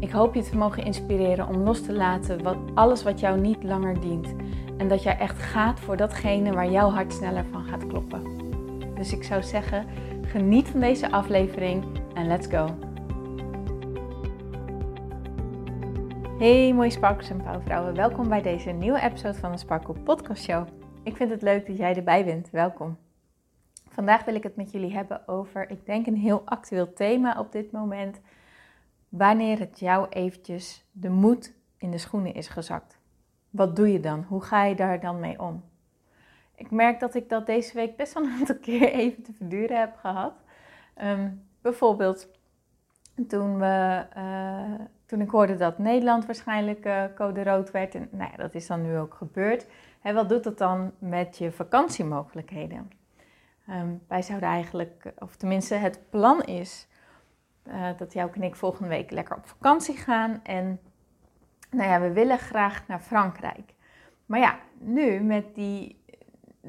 Ik hoop je te mogen inspireren om los te laten wat, alles wat jou niet langer dient. En dat jij echt gaat voor datgene waar jouw hart sneller van gaat kloppen. Dus ik zou zeggen, geniet van deze aflevering en let's go. Hey mooie sparkles en pauwvrouwen, welkom bij deze nieuwe episode van de Sparkle Podcast Show. Ik vind het leuk dat jij erbij bent, welkom. Vandaag wil ik het met jullie hebben over, ik denk een heel actueel thema op dit moment wanneer het jou eventjes de moed in de schoenen is gezakt. Wat doe je dan? Hoe ga je daar dan mee om? Ik merk dat ik dat deze week best wel een aantal keer even te verduren heb gehad. Ehm, bijvoorbeeld toen, we, uh, toen ik hoorde dat Nederland waarschijnlijk uh, code rood werd. En nou ja, dat is dan nu ook gebeurd. Wat doet dat dan met je vakantiemogelijkheden? Um, wij zouden eigenlijk, of tenminste het plan is uh, dat jouw en ik volgende week lekker op vakantie gaan. En nou ja, we willen graag naar Frankrijk. Maar ja, nu met, die,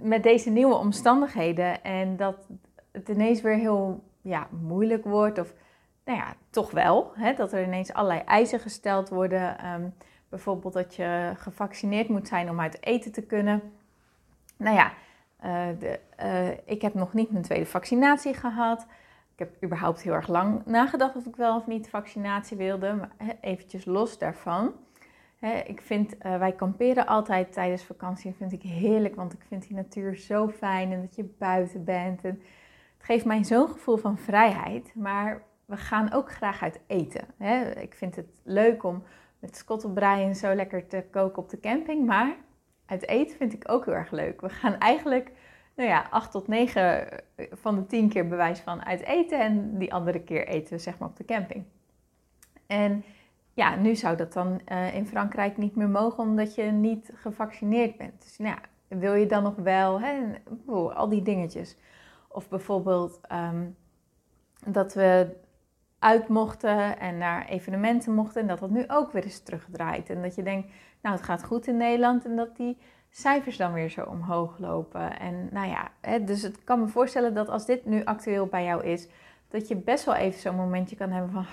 met deze nieuwe omstandigheden en dat het ineens weer heel ja, moeilijk wordt, of nou ja, toch wel, hè, dat er ineens allerlei eisen gesteld worden. Um, bijvoorbeeld dat je gevaccineerd moet zijn om uit eten te kunnen. Nou ja, uh, de, uh, ik heb nog niet mijn tweede vaccinatie gehad. Ik heb überhaupt heel erg lang nagedacht of ik wel of niet vaccinatie wilde, maar eventjes los daarvan. ik vind, uh, wij kamperen altijd tijdens vakantie. vind ik heerlijk, want ik vind die natuur zo fijn en dat je buiten bent. En het geeft mij zo'n gevoel van vrijheid. Maar we gaan ook graag uit eten. Ik vind het leuk om met skottelbrei en zo lekker te koken op de camping. Maar uit eten vind ik ook heel erg leuk. We gaan eigenlijk nou ja, 8 tot 9 van de 10 keer bewijs van uit eten. En die andere keer eten we zeg maar op de camping. En ja, nu zou dat dan uh, in Frankrijk niet meer mogen omdat je niet gevaccineerd bent. Dus nou ja, wil je dan nog wel, hè, al die dingetjes. Of bijvoorbeeld um, dat we uit mochten en naar evenementen mochten en dat dat nu ook weer is teruggedraaid. En dat je denkt, nou het gaat goed in Nederland en dat die cijfers dan weer zo omhoog lopen. En nou ja, hè, dus het kan me voorstellen dat als dit nu actueel bij jou is, dat je best wel even zo'n momentje kan hebben van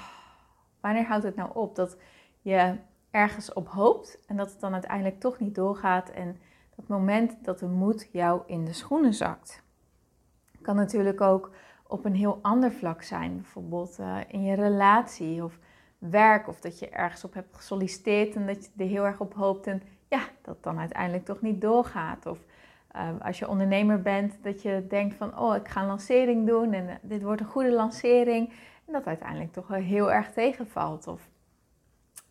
wanneer houdt het nou op? Dat je ergens op hoopt en dat het dan uiteindelijk toch niet doorgaat. En dat moment dat de moed jou in de schoenen zakt. Kan natuurlijk ook op een heel ander vlak zijn. Bijvoorbeeld uh, in je relatie of werk. Of dat je ergens op hebt gesolliciteerd en dat je er heel erg op hoopt. En ja, dat dan uiteindelijk toch niet doorgaat. Of uh, als je ondernemer bent, dat je denkt van, oh, ik ga een lancering doen en uh, dit wordt een goede lancering. En dat uiteindelijk toch wel heel erg tegenvalt. Of,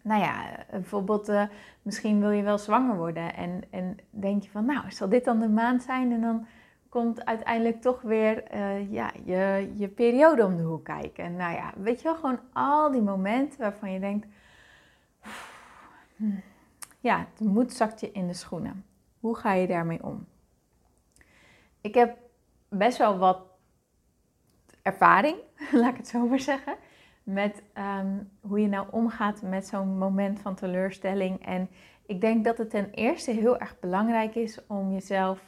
nou ja, bijvoorbeeld, uh, misschien wil je wel zwanger worden en, en denk je van, nou, zal dit dan de maand zijn? En dan komt uiteindelijk toch weer ja, je, je periode om de hoek kijken. En nou ja, weet je wel, gewoon al die momenten waarvan je denkt... ja, de moed zakt je in de schoenen. Hoe ga je daarmee om? Ik heb best wel wat ervaring, laat ik het zo maar zeggen, met um, hoe je nou omgaat met zo'n moment van teleurstelling. En ik denk dat het ten eerste heel erg belangrijk is om jezelf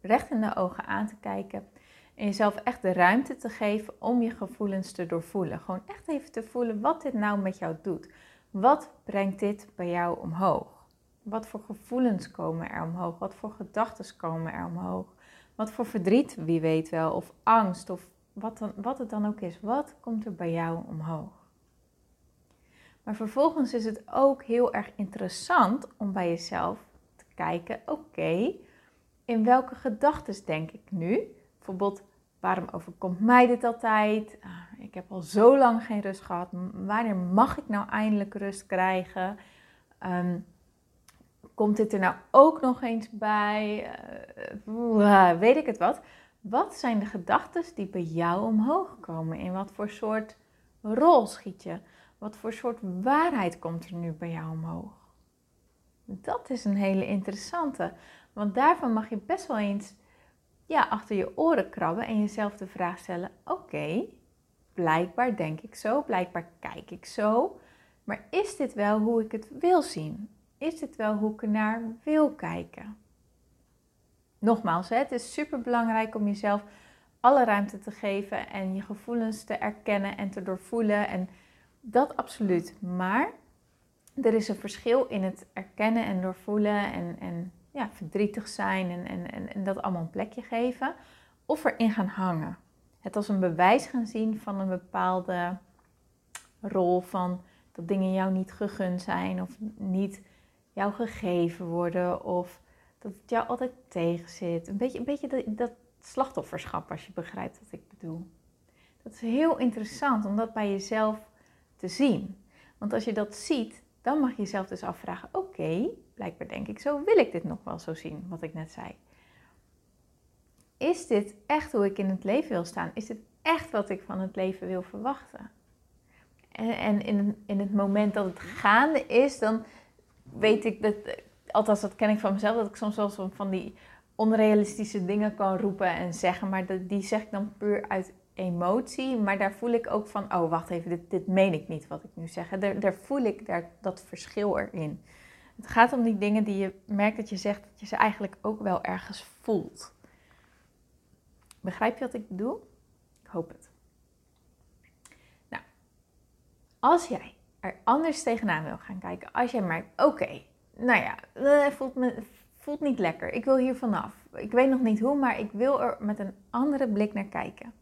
recht in de ogen aan te kijken. En jezelf echt de ruimte te geven om je gevoelens te doorvoelen. Gewoon echt even te voelen wat dit nou met jou doet. Wat brengt dit bij jou omhoog? Wat voor gevoelens komen er omhoog? Wat voor gedachten komen er omhoog? Wat voor verdriet, wie weet wel, of angst, of wat, dan, wat het dan ook is. Wat komt er bij jou omhoog? Maar vervolgens is het ook heel erg interessant om bij jezelf te kijken: oké, in welke gedachten denk ik nu? Bijvoorbeeld, waarom overkomt mij dit altijd? Ah, ik heb al zo lang geen rust gehad. Wanneer mag ik nou eindelijk rust krijgen? Um, Komt dit er nou ook nog eens bij? Uh, weet ik het wat? Wat zijn de gedachten die bij jou omhoog komen? In wat voor soort rol schiet je? Wat voor soort waarheid komt er nu bij jou omhoog? Dat is een hele interessante. Want daarvan mag je best wel eens ja, achter je oren krabben en jezelf de vraag stellen: oké, blijkbaar denk ik zo, blijkbaar kijk ik zo. Maar is dit wel hoe ik het wil zien? Is dit wel hoe ik naar wil kijken? Nogmaals, het is super belangrijk om jezelf alle ruimte te geven en je gevoelens te erkennen en te doorvoelen. En dat absoluut. Maar er is een verschil in het erkennen en doorvoelen en, en ja, verdrietig zijn en, en, en, en dat allemaal een plekje geven. Of erin gaan hangen. Het als een bewijs gaan zien van een bepaalde rol van dat dingen jou niet gegund zijn of niet jou gegeven worden of dat het jou altijd tegenzit. Een beetje, een beetje dat, slachtofferschap, als je begrijpt wat ik bedoel. Dat is heel interessant om dat bij jezelf te zien. Want als je dat ziet, dan mag je jezelf dus afvragen: oké, blijkbaar denk ik zo, wil ik dit nog wel zo zien, wat ik net zei. Is dit echt hoe ik in het leven wil staan? Is dit echt wat ik van het leven wil verwachten? En, en in, in het moment dat het gaande is, dan weet ik dat, althans dat ken ik van mezelf, dat ik soms wel van die onrealistische dingen kan roepen en zeggen, maar die zeg ik dan puur uit emotie. Maar daar voel ik ook van, oh wacht even, dit, dit meen ik niet wat ik nu zeg. Daar, daar voel ik daar, dat verschil erin. Het gaat om die dingen die je merkt dat je zegt, dat je ze eigenlijk ook wel ergens voelt. Begrijp je wat ik bedoel? Ik hoop het. Nou, als jij er anders tegenaan wil gaan kijken, als jij merkt, oké, nou ja, het voelt, me, voelt niet lekker, ik wil hier vanaf. Ik weet nog niet hoe, maar ik wil er met een andere blik naar kijken.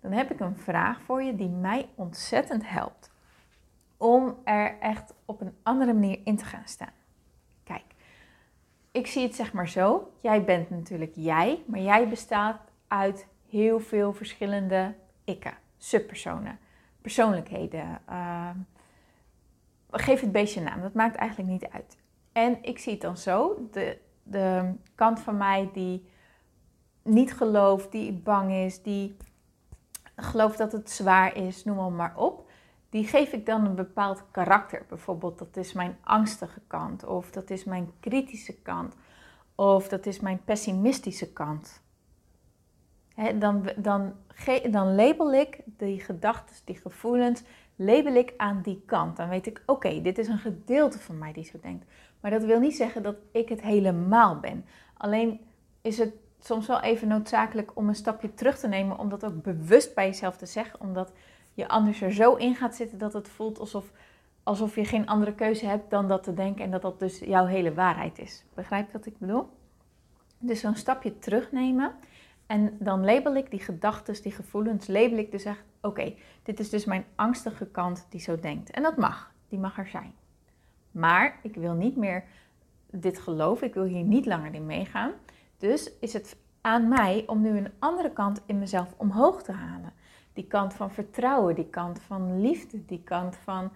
Dan heb ik een vraag voor je die mij ontzettend helpt om er echt op een andere manier in te gaan staan. Kijk, ik zie het zeg maar zo. Jij bent natuurlijk jij, maar jij bestaat uit heel veel verschillende ikken, subpersonen, persoonlijkheden. Uh, geef het beestje een naam, dat maakt eigenlijk niet uit. En ik zie het dan zo, de, de kant van mij die niet gelooft, die bang is, die gelooft dat het zwaar is, noem maar, maar op. Die geef ik dan een bepaald karakter. Bijvoorbeeld, dat is mijn angstige kant, of dat is mijn kritische kant, of dat is mijn pessimistische kant. dan, dan, dan label ik die gedachten, die gevoelens, label ik aan die kant. Dan weet ik, oké, dit is een gedeelte van mij die zo denkt. Maar dat wil niet zeggen dat ik het helemaal ben. Alleen is het soms wel even noodzakelijk om een stapje terug te nemen, om dat ook bewust bij jezelf te zeggen, omdat je anders er zo in gaat zitten dat het voelt alsof, alsof je geen andere keuze hebt dan dat te denken en dat dat dus jouw hele waarheid is. Begrijp je wat ik bedoel? Dus zo'n stapje terugnemen en dan label ik die gedachten, die gevoelens, label ik dus echt, oké, dit is dus mijn angstige kant die zo denkt. En dat mag, die mag er zijn. Maar ik wil niet meer dit geloven, ik wil hier niet langer in meegaan. Dus is het aan mij om nu een andere kant in mezelf omhoog te halen. Die kant van vertrouwen, die kant van liefde, die kant van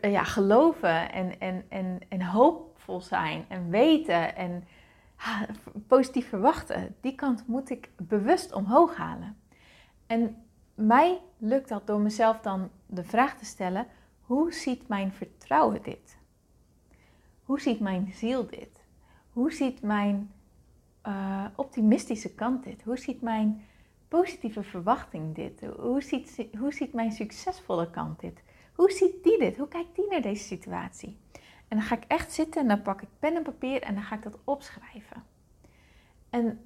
ja, geloven en, en, en, en hoopvol zijn en weten en positief verwachten. Die kant moet ik bewust omhoog halen. En mij lukt dat door mezelf dan de vraag te stellen: hoe ziet mijn vertrouwen dit? Hoe ziet mijn ziel dit? Hoe ziet mijn uh, optimistische kant dit? Hoe ziet mijn positieve verwachting dit? Hoe ziet, hoe ziet mijn succesvolle kant dit? Hoe ziet die dit? Hoe kijkt die naar deze situatie? En dan ga ik echt zitten en dan pak ik pen en papier en dan ga ik dat opschrijven. En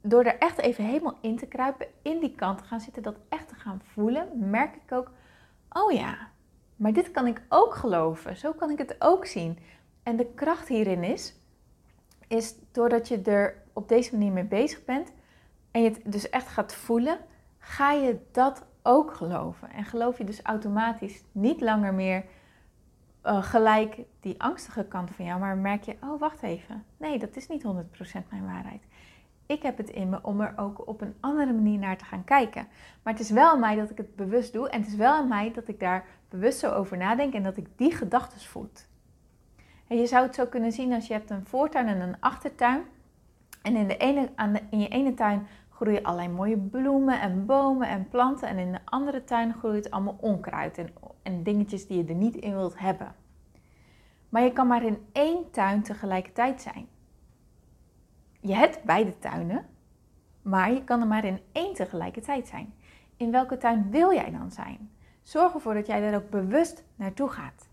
door er echt even helemaal in te kruipen, in die kant te gaan zitten, dat echt te gaan voelen, merk ik ook, oh ja, maar dit kan ik ook geloven. Zo kan ik het ook zien. En de kracht hierin is, is doordat je er op deze manier mee bezig bent en je het dus echt gaat voelen, ga je dat ook geloven. En geloof je dus automatisch niet langer meer uh, gelijk die angstige kant van jou, maar merk je, oh wacht even, nee, dat is niet 100% mijn waarheid. Ik heb het in me om er ook op een andere manier naar te gaan kijken. Maar het is wel aan mij dat ik het bewust doe en het is wel aan mij dat ik daar bewust zo over nadenk en dat ik die gedachten voed. En je zou het zo kunnen zien als je hebt een voortuin en een achtertuin. En in, de ene, aan in je ene tuin groeien allerlei mooie bloemen en bomen en planten. En in de andere tuin groeit allemaal onkruid en en dingetjes die je er niet in wilt hebben. Maar je kan maar in één tuin tegelijkertijd zijn. Je hebt beide tuinen, maar je kan er maar in één tegelijkertijd zijn. In welke tuin wil jij dan zijn? Zorg ervoor dat jij daar ook bewust naartoe gaat.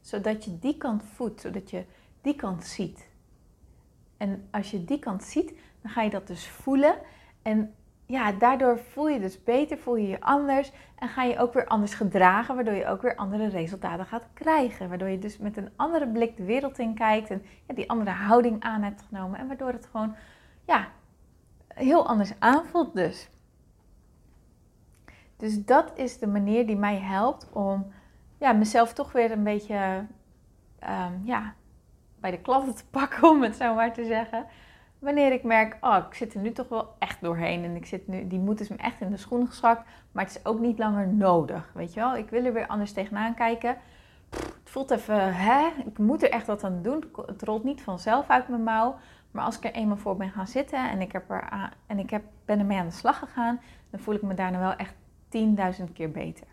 Zodat je die kant voedt, zodat je die kant ziet. En als je die kant ziet, dan ga je dat dus voelen. En ja, daardoor voel je dus beter, voel je je anders en ga je ook weer anders gedragen, waardoor je ook weer andere resultaten gaat krijgen. Waardoor je dus met een andere blik de wereld in kijkt en die andere houding aan hebt genomen. En waardoor het gewoon ja, heel anders aanvoelt dus. Dus dat is de manier die mij helpt om ja, mezelf toch weer een beetje um, ja, bij de klanten te pakken, om het zo maar te zeggen. Wanneer ik merk, oh, ik zit er nu toch wel echt doorheen en ik zit nu, die moed is me echt in de schoenen geschakt, maar het is ook niet langer nodig, weet je wel. Ik wil er weer anders tegenaan kijken. het voelt even, hè, ik moet er echt wat aan doen. Het rolt niet vanzelf uit mijn mouw. Maar als ik er eenmaal voor ben gaan zitten en ik, heb er en ik heb, ben ermee aan de slag gegaan, dan voel ik me daarna wel echt 10.000 keer beter.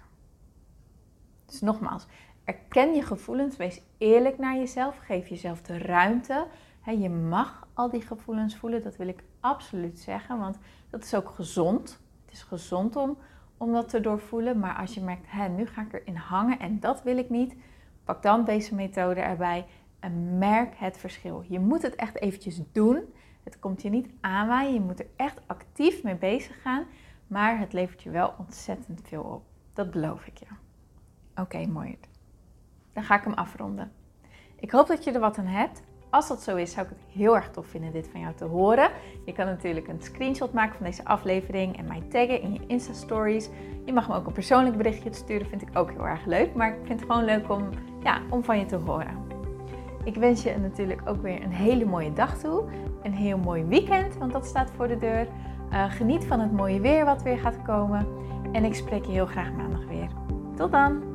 Dus nogmaals, erken je gevoelens, wees eerlijk naar jezelf, geef jezelf de ruimte. je mag al die gevoelens voelen, dat wil ik absoluut zeggen, want dat is ook gezond. Het is gezond om, om dat te doorvoelen, maar als je merkt, hé, nu ga ik erin hangen en dat wil ik niet, pak dan deze methode erbij en merk het verschil. Je moet het echt eventjes doen. Het komt je niet aanwaaien, je moet er echt actief mee bezig gaan, maar het levert je wel ontzettend veel op. Dat beloof ik je. Oké, mooi. Dan ga ik hem afronden. Ik hoop dat je er wat aan hebt. Als dat zo is, zou ik het heel erg tof vinden dit van jou te horen. Je kan natuurlijk een screenshot maken van deze aflevering en mij taggen in je Insta Stories. Je mag me ook een persoonlijk berichtje sturen, vind ik ook heel erg leuk. Maar ik vind het gewoon leuk om, ja, om van je te horen. Ik wens je natuurlijk ook weer een hele mooie dag toe. Een heel mooi weekend, want dat staat voor de deur. Uh, geniet van het mooie weer wat weer gaat komen. En ik spreek je heel graag maandag weer. Tot dan!